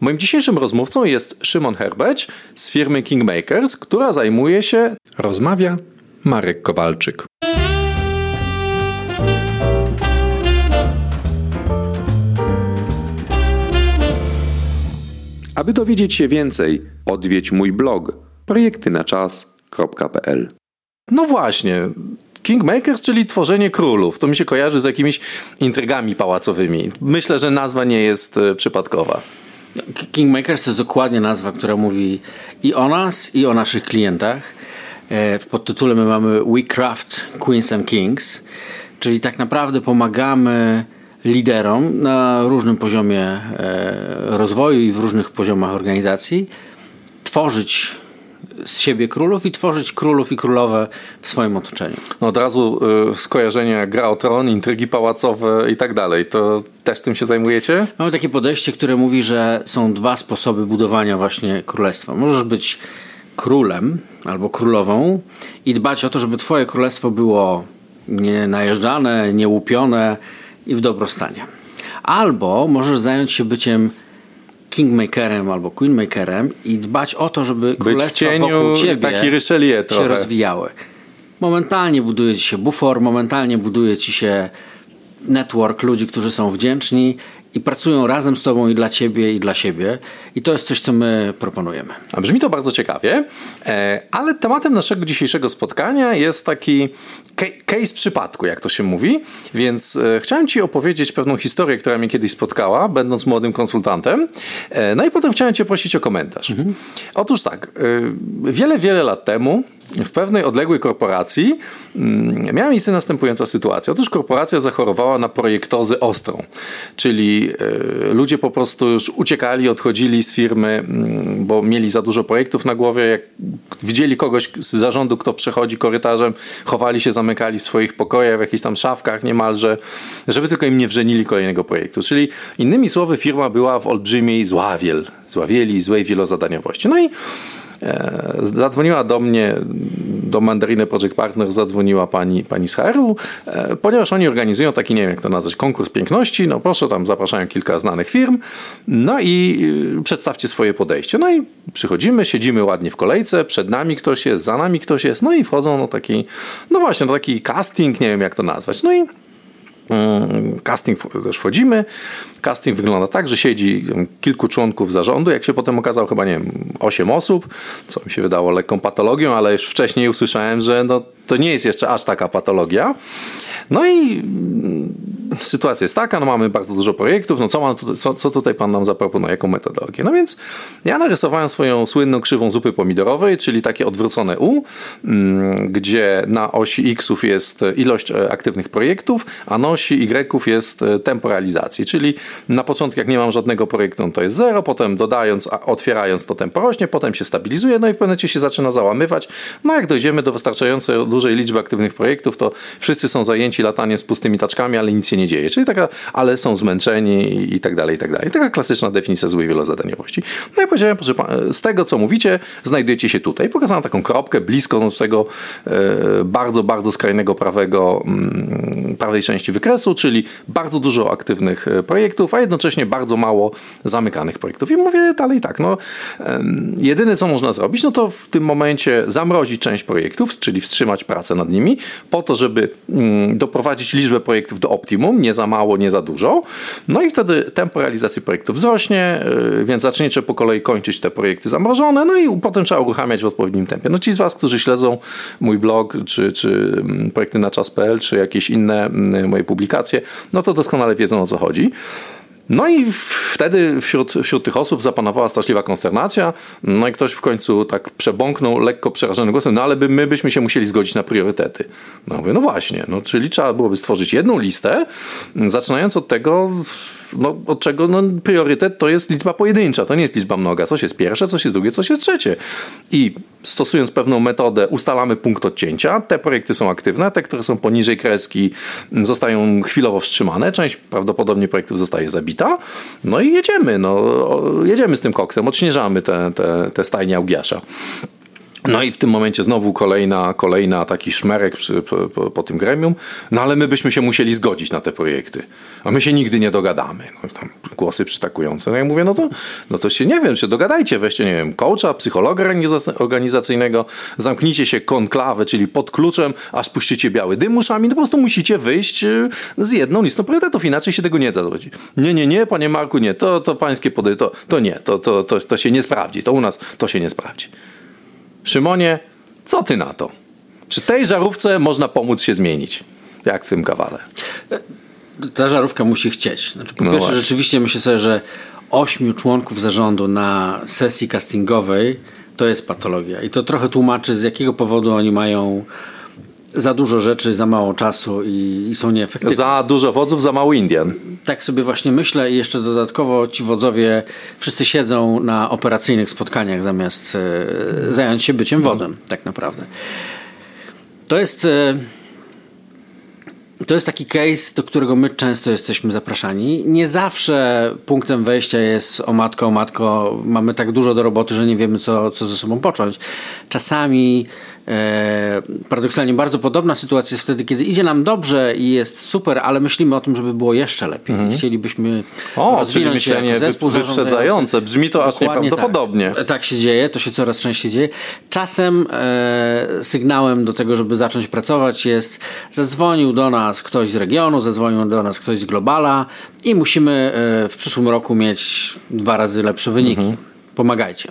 Moim dzisiejszym rozmówcą jest Szymon Herbeć z firmy Kingmakers, która zajmuje się. Rozmawia Marek Kowalczyk. Aby dowiedzieć się więcej, odwiedź mój blog projektynaczas.pl. No właśnie, Kingmakers, czyli tworzenie królów. To mi się kojarzy z jakimiś intrygami pałacowymi. Myślę, że nazwa nie jest e, przypadkowa. Kingmakers to jest dokładnie nazwa, która mówi i o nas, i o naszych klientach. E, w podtytule my mamy We Craft Queens and Kings, czyli tak naprawdę pomagamy liderom na różnym poziomie e, rozwoju i w różnych poziomach organizacji tworzyć z siebie królów i tworzyć królów i królowe w swoim otoczeniu. No od razu y, skojarzenie gra o tron, intrygi pałacowe i tak dalej. To też tym się zajmujecie? Mamy takie podejście, które mówi, że są dwa sposoby budowania właśnie królestwa. Możesz być królem albo królową i dbać o to, żeby twoje królestwo było nie najeżdżane, nie łupione i w dobrostanie. Albo możesz zająć się byciem kingmakerem albo queenmakerem i dbać o to, żeby Być królestwa cieniu, wokół ciebie się trochę. rozwijały. Momentalnie buduje ci się bufor, momentalnie buduje ci się network ludzi, którzy są wdzięczni i pracują razem z tobą i dla ciebie i dla siebie. I to jest coś, co my proponujemy. A brzmi to bardzo ciekawie, e, ale tematem naszego dzisiejszego spotkania jest taki ca- case przypadku, jak to się mówi. Więc e, chciałem Ci opowiedzieć pewną historię, która mnie kiedyś spotkała, będąc młodym konsultantem. E, No i potem chciałem Cię prosić o komentarz. Otóż tak, wiele, wiele lat temu w pewnej odległej korporacji mm, miała miejsce następująca sytuacja. Otóż korporacja zachorowała na projektozy ostrą, czyli e, ludzie po prostu już uciekali, odchodzili z firmy, mm, bo mieli za dużo projektów na głowie. Jak widzieli kogoś z zarządu, kto przechodzi korytarzem, chowali się, zamykali w swoich pokojach, w jakichś tam szafkach niemalże, żeby tylko im nie wrzenili kolejnego projektu. Czyli innymi słowy firma była w olbrzymiej zławiel, zławieli, złej wielozadaniowości. No i Zadzwoniła do mnie, do Mandariny Project Partners, zadzwoniła pani, pani z HR-u, e, ponieważ oni organizują taki, nie wiem jak to nazwać, konkurs piękności, no proszę, tam zapraszają kilka znanych firm, no i y, przedstawcie swoje podejście. No i przychodzimy, siedzimy ładnie w kolejce, przed nami ktoś jest, za nami ktoś jest, no i wchodzą no taki, no właśnie, no taki casting, nie wiem jak to nazwać, no i Casting też wchodzimy. Casting wygląda tak, że siedzi kilku członków zarządu. Jak się potem okazało, chyba nie wiem, 8 osób, co mi się wydało lekką patologią, ale już wcześniej usłyszałem, że no, to nie jest jeszcze aż taka patologia. No i mm, sytuacja jest taka, no mamy bardzo dużo projektów, no co, ma, tu- co, co tutaj pan nam zaproponuje, jaką metodologię? No więc ja narysowałem swoją słynną krzywą zupy pomidorowej, czyli takie odwrócone U, mm, gdzie na osi X-ów jest ilość e, aktywnych projektów, a na osi Y-ów jest e, tempo realizacji, czyli na początku jak nie mam żadnego projektu, no to jest zero, potem dodając, otwierając to tempo rośnie, potem się stabilizuje, no i w pewnym momencie się zaczyna załamywać. No jak dojdziemy do wystarczająco dużej liczby aktywnych projektów, to wszyscy są zajęci lataniem z pustymi taczkami, ale nic się nie dzieje. Czyli taka, ale są zmęczeni i, tak dalej, i tak dalej. Taka klasyczna definicja złej wielozadaniowości. No i powiedziałem, proszę z tego co mówicie, znajdujecie się tutaj. Pokazałem taką kropkę blisko z tego e, bardzo, bardzo skrajnego prawego, mm, prawej części wykresu, czyli bardzo dużo aktywnych e, projektów, a jednocześnie bardzo mało zamykanych projektów. I mówię dalej tak, no jedyne co można zrobić, no to w tym momencie zamrozić część projektów, czyli wstrzymać pracę nad nimi, po to, żeby mm, doprowadzić liczbę projektów do optimum, nie za mało, nie za dużo. No i wtedy tempo realizacji projektów wzrośnie, yy, więc zaczniecie po kolei kończyć te projekty zamrożone, no i potem trzeba uruchamiać w odpowiednim tempie. No ci z Was, którzy śledzą mój blog, czy, czy mm, projekty na czas.pl, czy jakieś inne mm, moje publikacje, no to doskonale wiedzą o co chodzi. No i wtedy wśród, wśród tych osób zapanowała straszliwa konsternacja. No i ktoś w końcu tak przebąknął lekko przerażonym głosem, no ale by, my byśmy się musieli zgodzić na priorytety. No mówię, no właśnie, no czyli trzeba byłoby stworzyć jedną listę, zaczynając od tego, no, od czego no, priorytet to jest liczba pojedyncza, to nie jest liczba mnoga. Coś jest pierwsze, coś jest drugie, coś jest trzecie. I stosując pewną metodę, ustalamy punkt odcięcia. Te projekty są aktywne, te, które są poniżej kreski, zostają chwilowo wstrzymane. Część prawdopodobnie projektów zostaje zabita. No i jedziemy, no, jedziemy z tym koksem, odśnieżamy te, te, te stajnie Augiasza. No i w tym momencie znowu kolejna, kolejna taki szmerek przy, po, po, po, tym gremium, no ale my byśmy się musieli zgodzić na te projekty, a my się nigdy nie dogadamy. No, tam głosy przytakujące. No ja mówię, no to, no to się nie wiem, się dogadajcie, weźcie, nie wiem, coacha, psychologa organizacyjnego, zamknijcie się konklawę, czyli pod kluczem, aż puścicie biały dym uszami, no po prostu musicie wyjść y, z jedną listą priorytetów, inaczej się tego nie da zrobić. Nie, nie, nie, panie Marku, nie, to, to pańskie podejście, to, to nie, to, to, to, to się nie sprawdzi, to u nas to się nie sprawdzi. Szymonie, co ty na to? Czy tej żarówce można pomóc się zmienić? Jak w tym kawale? Ta żarówka musi chcieć. Znaczy, po no pierwsze, właśnie. rzeczywiście myślę sobie, że ośmiu członków zarządu na sesji castingowej to jest patologia. I to trochę tłumaczy, z jakiego powodu oni mają za dużo rzeczy, za mało czasu i, i, są nieefektywne. Za dużo wodzów, za mało Indian. Tak sobie właśnie myślę i jeszcze dodatkowo ci wodzowie wszyscy siedzą na operacyjnych spotkaniach zamiast e, zająć się byciem wodzem, tak naprawdę. To jest... E, to jest taki case, do którego my często jesteśmy zapraszani. Nie zawsze punktem wejścia jest o matko, o matko, mamy tak dużo do roboty, że nie wiemy, co, co ze sobą począć. Czasami paradoksalnie bardzo podobna sytuacja jest wtedy, kiedy idzie nam dobrze i jest super, ale myślimy o tym, żeby było jeszcze lepiej. Mhm. Chcielibyśmy o, rozwinąć czyli myślenie zespół wyprzedzające. Brzmi to aż nieprawdopodobnie. Tak. tak się dzieje, to się coraz częściej dzieje. Czasem e, sygnałem do tego, żeby zacząć pracować jest zadzwonił do nas ktoś z regionu, zadzwonił do nas ktoś z Globala i musimy e, w przyszłym roku mieć dwa razy lepsze wyniki. Mhm. Pomagajcie.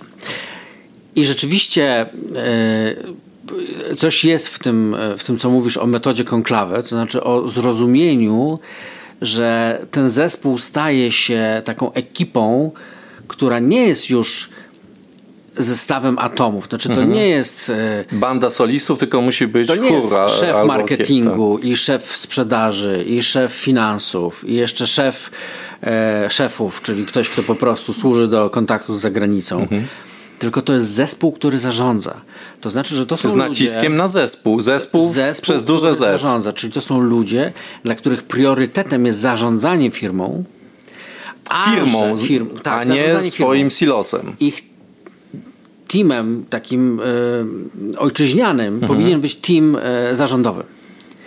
I rzeczywiście e, coś jest w tym, w tym, co mówisz o metodzie konklawe, to znaczy o zrozumieniu, że ten zespół staje się taką ekipą, która nie jest już zestawem atomów. Znaczy to mhm. nie jest... E, Banda solistów, tylko musi być To nie chóra, jest szef marketingu i szef sprzedaży i szef finansów i jeszcze szef e, szefów, czyli ktoś, kto po prostu służy do kontaktu z zagranicą. Mhm tylko to jest zespół, który zarządza. To znaczy, że to są Z naciskiem ludzie, na zespół. Zespół, zespół przez duże Z. zarządza, czyli to są ludzie, dla których priorytetem jest zarządzanie firmą. A firmą, firm, tak, a nie swoim firmą. silosem. Ich teamem takim e, ojczyźnianym mhm. powinien być team e, zarządowy.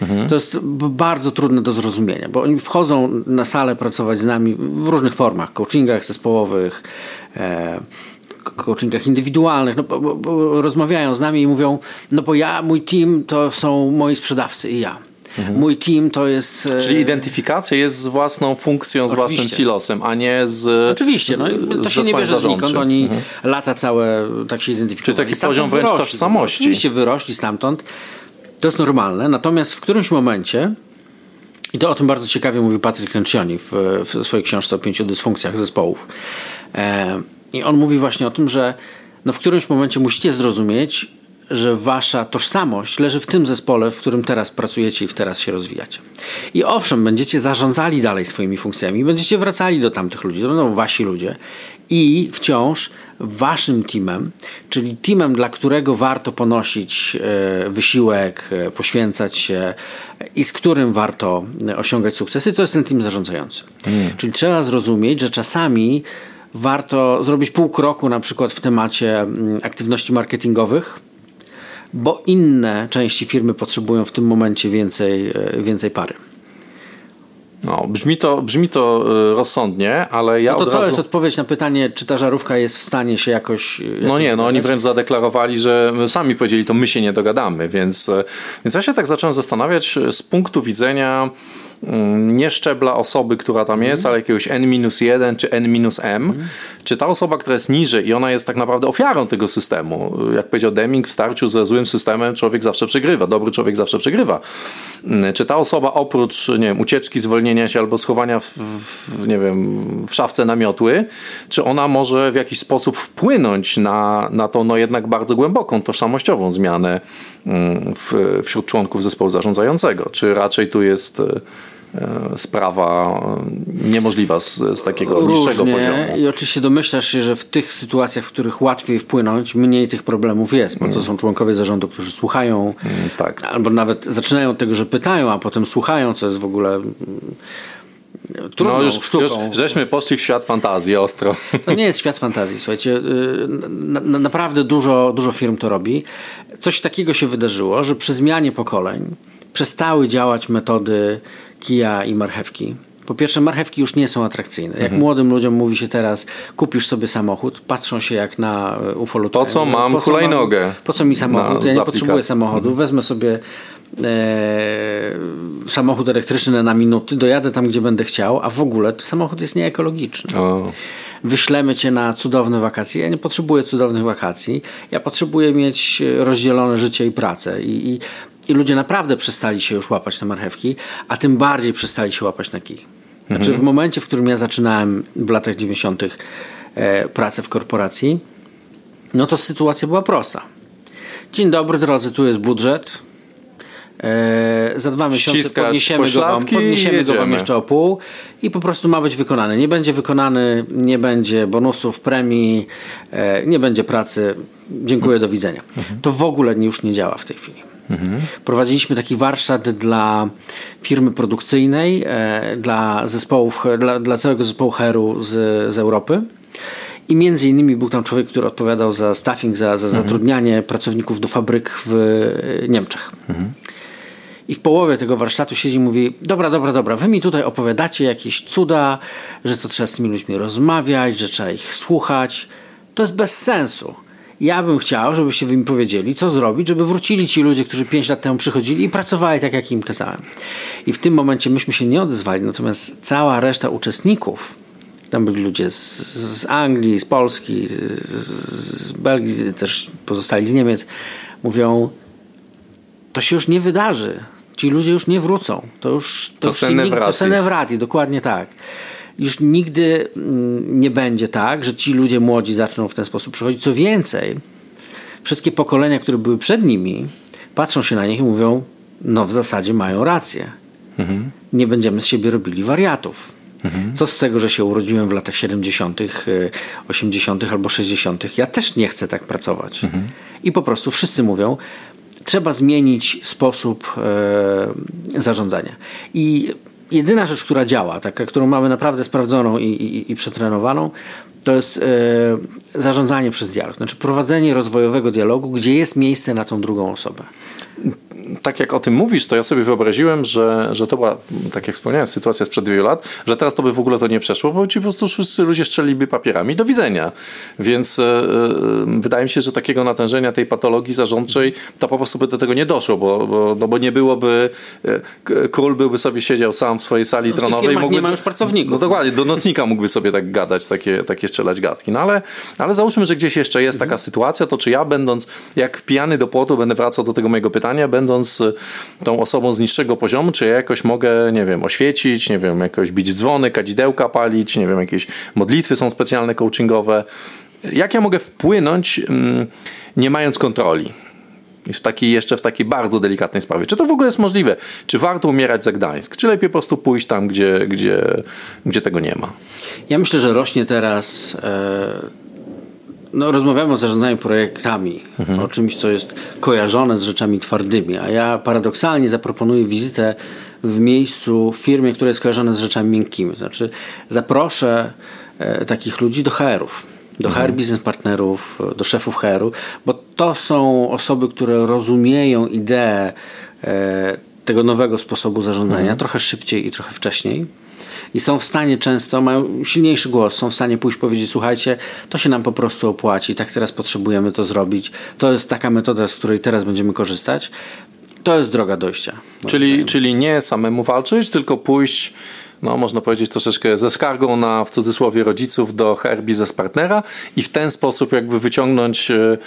Mhm. To jest bardzo trudne do zrozumienia, bo oni wchodzą na salę pracować z nami w różnych formach, coachingach zespołowych, e, coachingach indywidualnych, no, bo, bo rozmawiają z nami i mówią, no bo ja, mój team to są moi sprzedawcy i ja. Mhm. Mój team to jest. E, Czyli identyfikacja jest z własną funkcją, z Oczywiście. własnym silosem, a nie z. Oczywiście, no, to się nie bierze znikąd. Oni mhm. lata całe tak się identyfikują. Czyli taki poziom wręcz wyrośli. tożsamości. Oczywiście wyrośli stamtąd. To jest normalne. Natomiast w którymś momencie. I to o tym bardzo ciekawie mówi Patryk Lencioni w, w swojej książce o pięciu dysfunkcjach zespołów. E, i on mówi właśnie o tym, że no w którymś momencie musicie zrozumieć, że wasza tożsamość leży w tym zespole, w którym teraz pracujecie i w teraz się rozwijacie. I owszem, będziecie zarządzali dalej swoimi funkcjami, będziecie wracali do tamtych ludzi, to będą wasi ludzie i wciąż waszym teamem, czyli teamem, dla którego warto ponosić e, wysiłek, e, poświęcać się i z którym warto osiągać sukcesy, to jest ten team zarządzający. Mm. Czyli trzeba zrozumieć, że czasami warto zrobić pół kroku na przykład w temacie mm, aktywności marketingowych, bo inne części firmy potrzebują w tym momencie więcej, e, więcej pary. No, brzmi to, brzmi to e, rozsądnie, ale ja no to, to razu... jest odpowiedź na pytanie, czy ta żarówka jest w stanie się jakoś... jakoś no nie, no oni wręcz zadeklarowali, że sami powiedzieli, to my się nie dogadamy, więc, e, więc ja się tak zacząłem zastanawiać z punktu widzenia nie szczebla osoby, która tam jest, ale jakiegoś N-1 czy N-M, czy ta osoba, która jest niżej i ona jest tak naprawdę ofiarą tego systemu. Jak powiedział Deming, w starciu ze złym systemem człowiek zawsze przegrywa, dobry człowiek zawsze przegrywa. Mm, czy ta osoba oprócz nie wiem, ucieczki, zwolnienia się albo schowania w, w, nie wiem, w szafce namiotły, czy ona może w jakiś sposób wpłynąć na, na tą no jednak bardzo głęboką tożsamościową zmianę mm, w, wśród członków zespołu zarządzającego? Czy raczej tu jest E, sprawa niemożliwa z, z takiego Różnie. niższego poziomu. I oczywiście domyślasz się, że w tych sytuacjach, w których łatwiej wpłynąć, mniej tych problemów jest, bo to mm. są członkowie zarządu, którzy słuchają, mm, tak. albo nawet zaczynają od tego, że pytają, a potem słuchają, co jest w ogóle trudną no już, sztuką. Już żeśmy poszli w świat fantazji ostro. To nie jest świat fantazji, słuchajcie. Y, na, na, naprawdę dużo, dużo firm to robi. Coś takiego się wydarzyło, że przy zmianie pokoleń przestały działać metody kija i marchewki. Po pierwsze, marchewki już nie są atrakcyjne. Jak mhm. młodym ludziom mówi się teraz, kupisz sobie samochód, patrzą się jak na e, ufolutkę. Po co mam po co hulajnogę? Mam, po co mi samochód? Ja nie potrzebuję samochodu. Mhm. Wezmę sobie e, samochód elektryczny na minuty, dojadę tam, gdzie będę chciał, a w ogóle samochód jest nieekologiczny. O. Wyślemy cię na cudowne wakacje. Ja nie potrzebuję cudownych wakacji. Ja potrzebuję mieć rozdzielone życie i pracę. I, i, i ludzie naprawdę przestali się już łapać na marchewki, a tym bardziej przestali się łapać na kij. Znaczy, mhm. w momencie, w którym ja zaczynałem w latach 90. E, pracę w korporacji, no to sytuacja była prosta. Dzień dobry, drodzy, tu jest budżet. E, za dwa miesiące Ściskać podniesiemy, go wam, podniesiemy go wam jeszcze o pół i po prostu ma być wykonany. Nie będzie wykonany, nie będzie bonusów, premii, e, nie będzie pracy. Dziękuję, do widzenia. Mhm. To w ogóle już nie działa w tej chwili. Mhm. Prowadziliśmy taki warsztat dla firmy produkcyjnej, e, dla zespołów, dla, dla całego zespołu Heru z, z Europy. I między innymi był tam człowiek, który odpowiadał za staffing, za, za mhm. zatrudnianie pracowników do fabryk w Niemczech. Mhm. I w połowie tego warsztatu siedzi i mówi: Dobra, dobra, dobra, wy mi tutaj opowiadacie jakieś cuda, że to trzeba z tymi ludźmi rozmawiać, że trzeba ich słuchać. To jest bez sensu. Ja bym chciał, żebyście wy mi powiedzieli, co zrobić, żeby wrócili ci ludzie, którzy 5 lat temu przychodzili i pracowali tak, jak im kazałem. I w tym momencie myśmy się nie odezwali, natomiast cała reszta uczestników, tam byli ludzie z, z Anglii, z Polski, z, z Belgii, też pozostali z Niemiec, mówią, to się już nie wydarzy. Ci ludzie już nie wrócą. To już to, to, senewrati. to senewrati, dokładnie tak już nigdy mm, nie będzie tak, że ci ludzie młodzi zaczną w ten sposób przychodzić. Co więcej, wszystkie pokolenia, które były przed nimi, patrzą się na nich i mówią: No, w zasadzie mają rację. Mhm. Nie będziemy z siebie robili wariatów. Mhm. Co z tego, że się urodziłem w latach 70., 80. Y, albo 60. Ja też nie chcę tak pracować. Mhm. I po prostu wszyscy mówią, trzeba zmienić sposób e, zarządzania. I jedyna rzecz, która działa, taka, którą mamy naprawdę sprawdzoną i, i, i przetrenowaną, to jest e, zarządzanie przez dialog. Znaczy prowadzenie rozwojowego dialogu, gdzie jest miejsce na tą drugą osobę tak jak o tym mówisz, to ja sobie wyobraziłem, że, że to była, tak jak wspomniałem, sytuacja sprzed wielu lat, że teraz to by w ogóle to nie przeszło, bo ci po prostu wszyscy ludzie strzeliby papierami do widzenia. Więc e, wydaje mi się, że takiego natężenia tej patologii zarządczej to po prostu by do tego nie doszło, bo, bo, no bo nie byłoby, e, król byłby sobie siedział sam w swojej sali no tronowej. Mógłby, nie ma już pracowników. No dokładnie, do nocnika mógłby sobie tak gadać, takie, takie strzelać gadki. No ale, ale załóżmy, że gdzieś jeszcze jest mhm. taka sytuacja, to czy ja będąc jak pijany do płotu będę wracał do tego mojego pytania, będąc będąc y, tą osobą z niższego poziomu, czy ja jakoś mogę, nie wiem, oświecić, nie wiem, jakoś bić dzwony, kadzidełka palić, nie wiem, jakieś modlitwy są specjalne coachingowe. Jak ja mogę wpłynąć, mm, nie mając kontroli? w takiej, jeszcze w takiej bardzo delikatnej sprawie. Czy to w ogóle jest możliwe? Czy warto umierać za Gdańsk? Czy lepiej po prostu pójść tam, gdzie, gdzie, gdzie tego nie ma? Ja myślę, że rośnie teraz e, no, rozmawiamy o zarządzaniu projektami, mhm. o czymś, co jest kojarzone z rzeczami twardymi, a ja paradoksalnie zaproponuję wizytę w miejscu, w firmie, która jest kojarzona z rzeczami miękkimi. Znaczy, zaproszę e, takich ludzi do HR-ów, do mhm. HR biznes partnerów, do szefów HR-u, bo to są osoby, które rozumieją ideę e, tego nowego sposobu zarządzania mhm. trochę szybciej i trochę wcześniej i są w stanie często, mają silniejszy głos, są w stanie pójść powiedzieć, słuchajcie, to się nam po prostu opłaci, tak teraz potrzebujemy to zrobić, to jest taka metoda, z której teraz będziemy korzystać. To jest droga dojścia. Czyli, czyli nie samemu walczyć, tylko pójść no można powiedzieć troszeczkę ze skargą na w cudzysłowie rodziców do HR biznes partnera i w ten sposób jakby wyciągnąć e,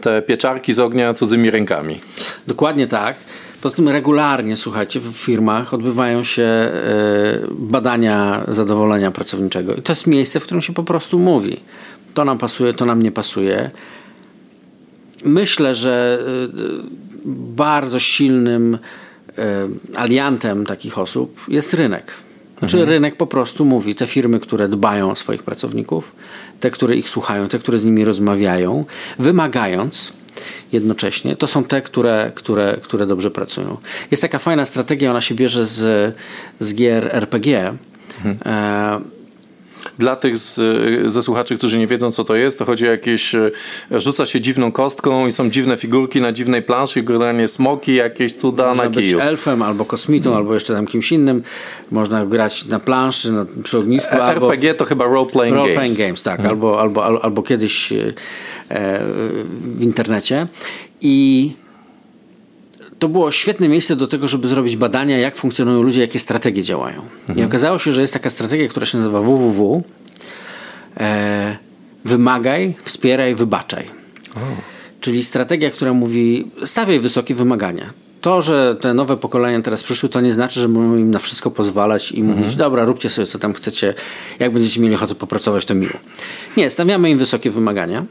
te pieczarki z ognia cudzymi rękami. Dokładnie tak. Poza tym regularnie, słuchajcie, w firmach odbywają się e, badania zadowolenia pracowniczego. I to jest miejsce, w którym się po prostu mówi. To nam pasuje, to nam nie pasuje. Myślę, że e, bardzo silnym aliantem takich osób jest rynek. Znaczy mhm. rynek po prostu mówi, te firmy, które dbają o swoich pracowników, te, które ich słuchają, te, które z nimi rozmawiają, wymagając, jednocześnie, to są te, które, które, które dobrze pracują. Jest taka fajna strategia, ona się bierze z, z gier RPG, Mhm. E, dla tych z, ze słuchaczy, którzy nie wiedzą, co to jest, to chodzi o jakieś, e, rzuca się dziwną kostką i są dziwne figurki na dziwnej planszy, generalnie smoki, jakieś cuda Można na kiju. być elfem, albo kosmitą, hmm. albo jeszcze tam kimś innym. Można grać na planszy, na, przy ognisku. E, RPG albo, to chyba role-playing role games. Playing games, tak. Hmm. Albo, albo, albo, albo kiedyś e, w internecie. I to było świetne miejsce do tego, żeby zrobić badania, jak funkcjonują ludzie, jakie strategie działają. Mhm. I okazało się, że jest taka strategia, która się nazywa www. E, wymagaj, wspieraj, wybaczaj. O. Czyli strategia, która mówi, stawiaj wysokie wymagania. To, że te nowe pokolenia teraz przyszły, to nie znaczy, że możemy im na wszystko pozwalać i mówić, mhm. dobra, róbcie sobie co tam chcecie, jak będziecie mieli ochotę popracować, to miło. Nie, stawiamy im wysokie wymagania,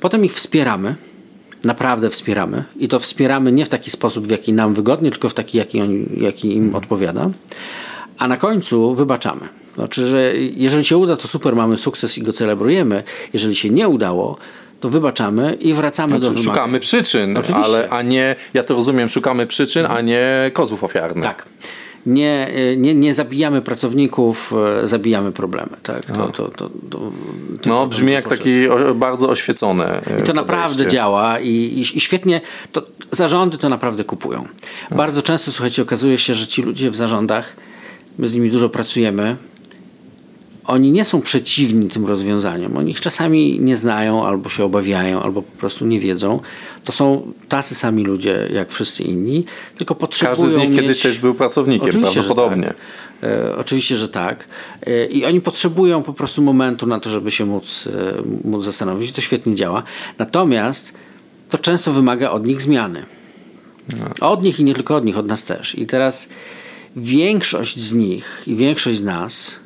potem ich wspieramy, naprawdę wspieramy i to wspieramy nie w taki sposób, w jaki nam wygodnie, tylko w taki, jaki, on, jaki im odpowiada. A na końcu wybaczamy. Znaczy, że jeżeli się uda, to super, mamy sukces i go celebrujemy. Jeżeli się nie udało, to wybaczamy i wracamy znaczy, do wymagań. Szukamy przyczyn, ale, a nie, ja to rozumiem, szukamy przyczyn, a nie kozów ofiarnych. Tak nie, nie, nie zabijamy pracowników, e, zabijamy problemy. Tak? To, to, to, to no, brzmi jak taki bardzo oświecone. I to naprawdę działa i, i, i, świetnie, to zarządy to naprawdę kupują. Bardzo często, słuchajcie, okazuje się, że ci ludzie w zarządach, my z nimi dużo pracujemy, oni nie są przeciwni tym rozwiązaniom. Oni ich czasami nie znają, albo się obawiają, albo po prostu nie wiedzą. To są tacy sami ludzie, jak wszyscy inni, tylko potrzebują. Każdy z nich mieć... kiedyś też był pracownikiem, oczywiście, prawdopodobnie. Że tak. E, oczywiście, że tak. E, I oni potrzebują po prostu momentu na to, żeby się móc, e, móc zastanowić. I to świetnie działa. Natomiast to często wymaga od nich zmiany. No. Od nich i nie tylko od nich, od nas też. I teraz większość z nich i większość z nas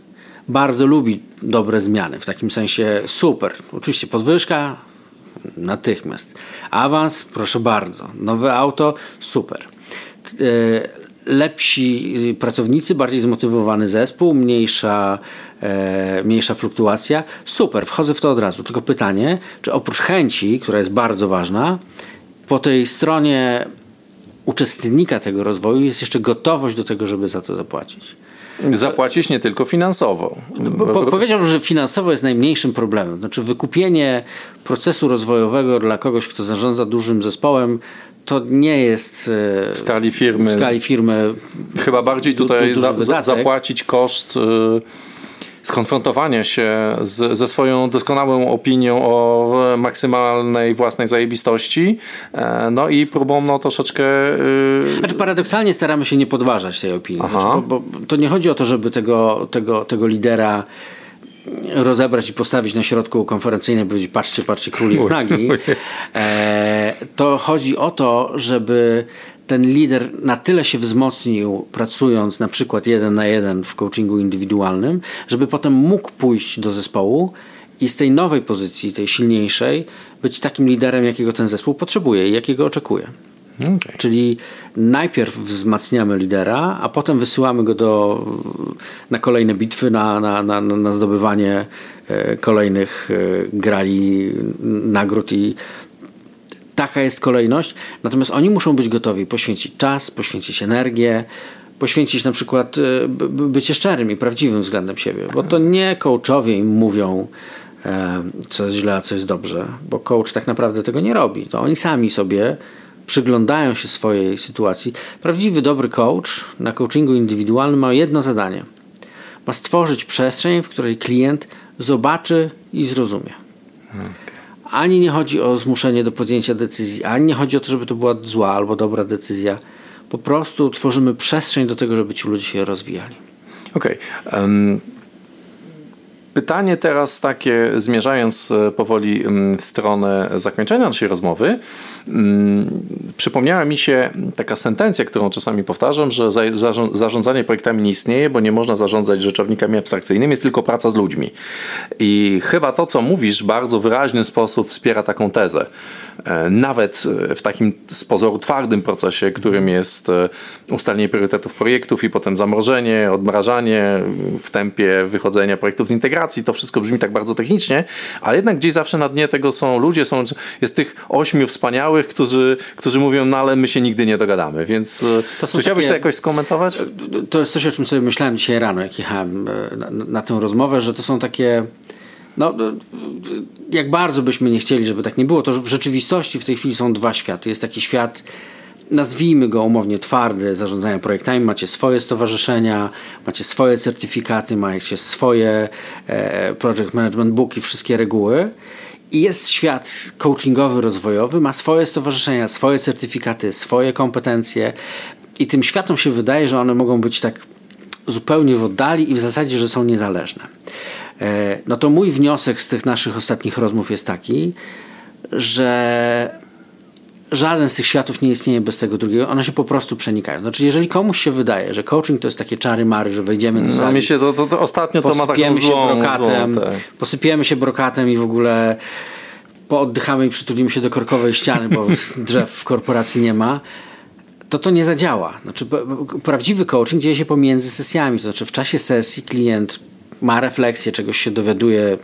bardzo lubi dobre zmiany, w takim sensie super. Oczywiście podwyżka natychmiast. Awans, proszę bardzo. Nowe auto, super. E, lepsi pracownicy, bardziej zmotywowany zespół, mniejsza, e, mniejsza fluktuacja. Super, wchodzę w to od razu. Tylko pytanie, czy oprócz chęci, która jest bardzo ważna, po tej stronie uczestnika tego rozwoju jest jeszcze gotowość do tego, żeby za to zapłacić. Zapłacić nie tylko finansowo. Po, powiedziałbym, że finansowo jest najmniejszym problemem. Znaczy wykupienie procesu rozwojowego dla kogoś, kto zarządza dużym zespołem, to nie jest e, w skali firmy. W skali firmy chyba bardziej tutaj du, za, zapłacić koszt. Yy skonfrontowania się z, ze swoją doskonałą opinią o maksymalnej własnej zajebistości, e, no i próbą no, troszeczkę... Yy... Znaczy paradoksalnie staramy się nie podważać tej opinii. Znaczy, bo, bo to nie chodzi o to, żeby tego, tego, tego lidera rozebrać i postawić na środku konferencyjnej i powiedzieć patrzcie, patrzcie, królik z nagi. E, to chodzi o to, żeby ten lider na tyle się wzmocnił, pracując na przykład jeden na jeden w coachingu indywidualnym, żeby potem mógł pójść do zespołu i z tej nowej pozycji, tej silniejszej, być takim liderem, jakiego ten zespół potrzebuje i jakiego oczekuje. Okay. Czyli najpierw wzmacniamy lidera, a potem wysyłamy go do, na kolejne bitwy, na, na, na, na zdobywanie e, kolejnych e, grali, nagród i taka jest kolejność. Natomiast oni muszą być gotowi poświęcić czas, poświęcić energię, poświęcić na przykład e, bycie szczerym i prawdziwym względem siebie, bo to nie coachowie im mówią, co jest źle, a co jest dobrze, bo coach tak naprawdę tego nie robi. To oni sami sobie przyglądają się swojej sytuacji. Prawdziwy, dobry coach na coachingu indywidualnym ma jedno zadanie. Ma stworzyć przestrzeń, w której klient zobaczy i zrozumie. Ani nie chodzi o zmuszenie do podjęcia decyzji, ani nie chodzi o to, żeby to była zła albo dobra decyzja. Po prostu tworzymy przestrzeń do tego, żeby ci ludzie się rozwijali. Okej. Okay. Um Pytanie teraz takie, zmierzając e, powoli mm, w stronę zakończenia naszej rozmowy, mm, przypomniała mi się taka sentencja, którą czasami powtarzam, że zarządzanie projektami nie istnieje, bo nie można zarządzać rzeczownikami abstrakcyjnymi, jest tylko praca z ludźmi. I chyba to, co mówisz, bardzo wyraźny sposób wspiera taką tezę. E, nawet w takim z pozoru twardym procesie, którym jest e, ustalenie priorytetów projektów i potem zamrożenie, odmrażanie w tempie wychodzenia projektów z integracji, komunikacji, to wszystko brzmi tak bardzo technicznie, ale jednak gdzieś zawsze na dnie tego są ludzie, są, jest tych ośmiu wspaniałych, którzy, którzy mówią, no ale my się nigdy nie dogadamy, więc e, to czy chciałbyś to jakoś skomentować? To jest coś, o czym sobie myślałem dzisiaj rano, jak jechałem e, na, na tę rozmowę, że to są takie no, jak bardzo byśmy nie chcieli, żeby tak nie było, to w rzeczywistości w tej chwili są dwa światy. Jest taki świat nazwijmy go umownie twardy, zarządzania projektami, macie swoje stowarzyszenia, macie swoje certyfikaty, macie swoje e, project management booki, wszystkie reguły. I jest świat coachingowy, rozwojowy, ma swoje stowarzyszenia, swoje certyfikaty, swoje kompetencje. I tym światom się wydaje, że one mogą być tak zupełnie w oddali i w zasadzie, że są niezależne. E, no to mój wniosek z tych naszych ostatnich rozmów jest taki, że żaden z tych światów nie istnieje bez tego drugiego. One się po prostu przenikają. Znaczy, jeżeli komuś się wydaje, że coaching to jest takie czary mary, że wejdziemy do no, sali... No mi się to, to, to ostatnio to ma taką złą, się brokatem, złą, tak. Posypiemy się brokatem i w ogóle pooddychamy i przytulimy się do korkowej ściany, bo drzew w korporacji nie ma to to nie zadziała. Znaczy, prawdziwy coaching dzieje się pomiędzy sesjami, to znaczy w czasie sesji klient ma refleksję, czegoś się dowiaduje,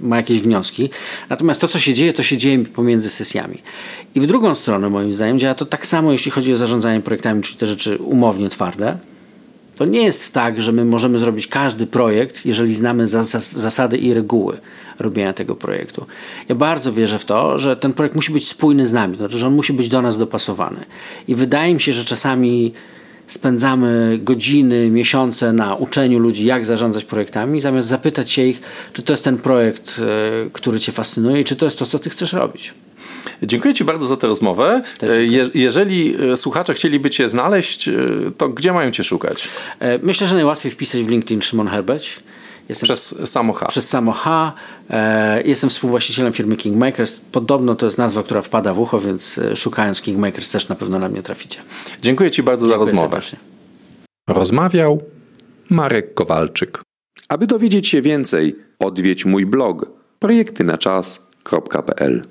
ma jakieś wnioski. Natomiast to, co się dzieje, to się dzieje pomiędzy sesjami. I w drugą stronę, moim zdaniem, działa to tak samo, jeśli chodzi o zarządzanie projektami, czyli te rzeczy umownie twarde. To nie jest tak, że my możemy zrobić każdy projekt, jeżeli znamy zasady i reguły robienia tego projektu. Ja bardzo wierzę w to, że ten projekt musi być spójny z nami, to znaczy, że on musi być do nas dopasowany. I wydaje mi się, że czasami spędzamy godziny, miesiące na uczeniu ludzi, jak zarządzać projektami, zamiast zapytać się ich, czy to jest ten projekt, e, który Cię fascynuje i czy to jest to, co Ty chcesz robić. Dziękuję Ci bardzo za tę rozmowę. E, je, jeżeli e, słuchacze chcieliby Cię znaleźć, to gdzie mają Cię szukać? Myślę, że najłatwiej wpisać w LinkedIn Szymon Herbeć. Jestem przez Samo H. Przez Samo H. E, jestem współwłaścicielem firmy Kingmakers. Podobno to jest nazwa, która wpada w ucho, więc e, szukając Kingmakers też na pewno na mnie traficie. Dziękuję Ci bardzo Dziękuję za rozmowę. Serdecznie. Rozmawiał Marek Kowalczyk. Aby dowiedzieć się więcej, odwiedź mój blog projektynaczas.pl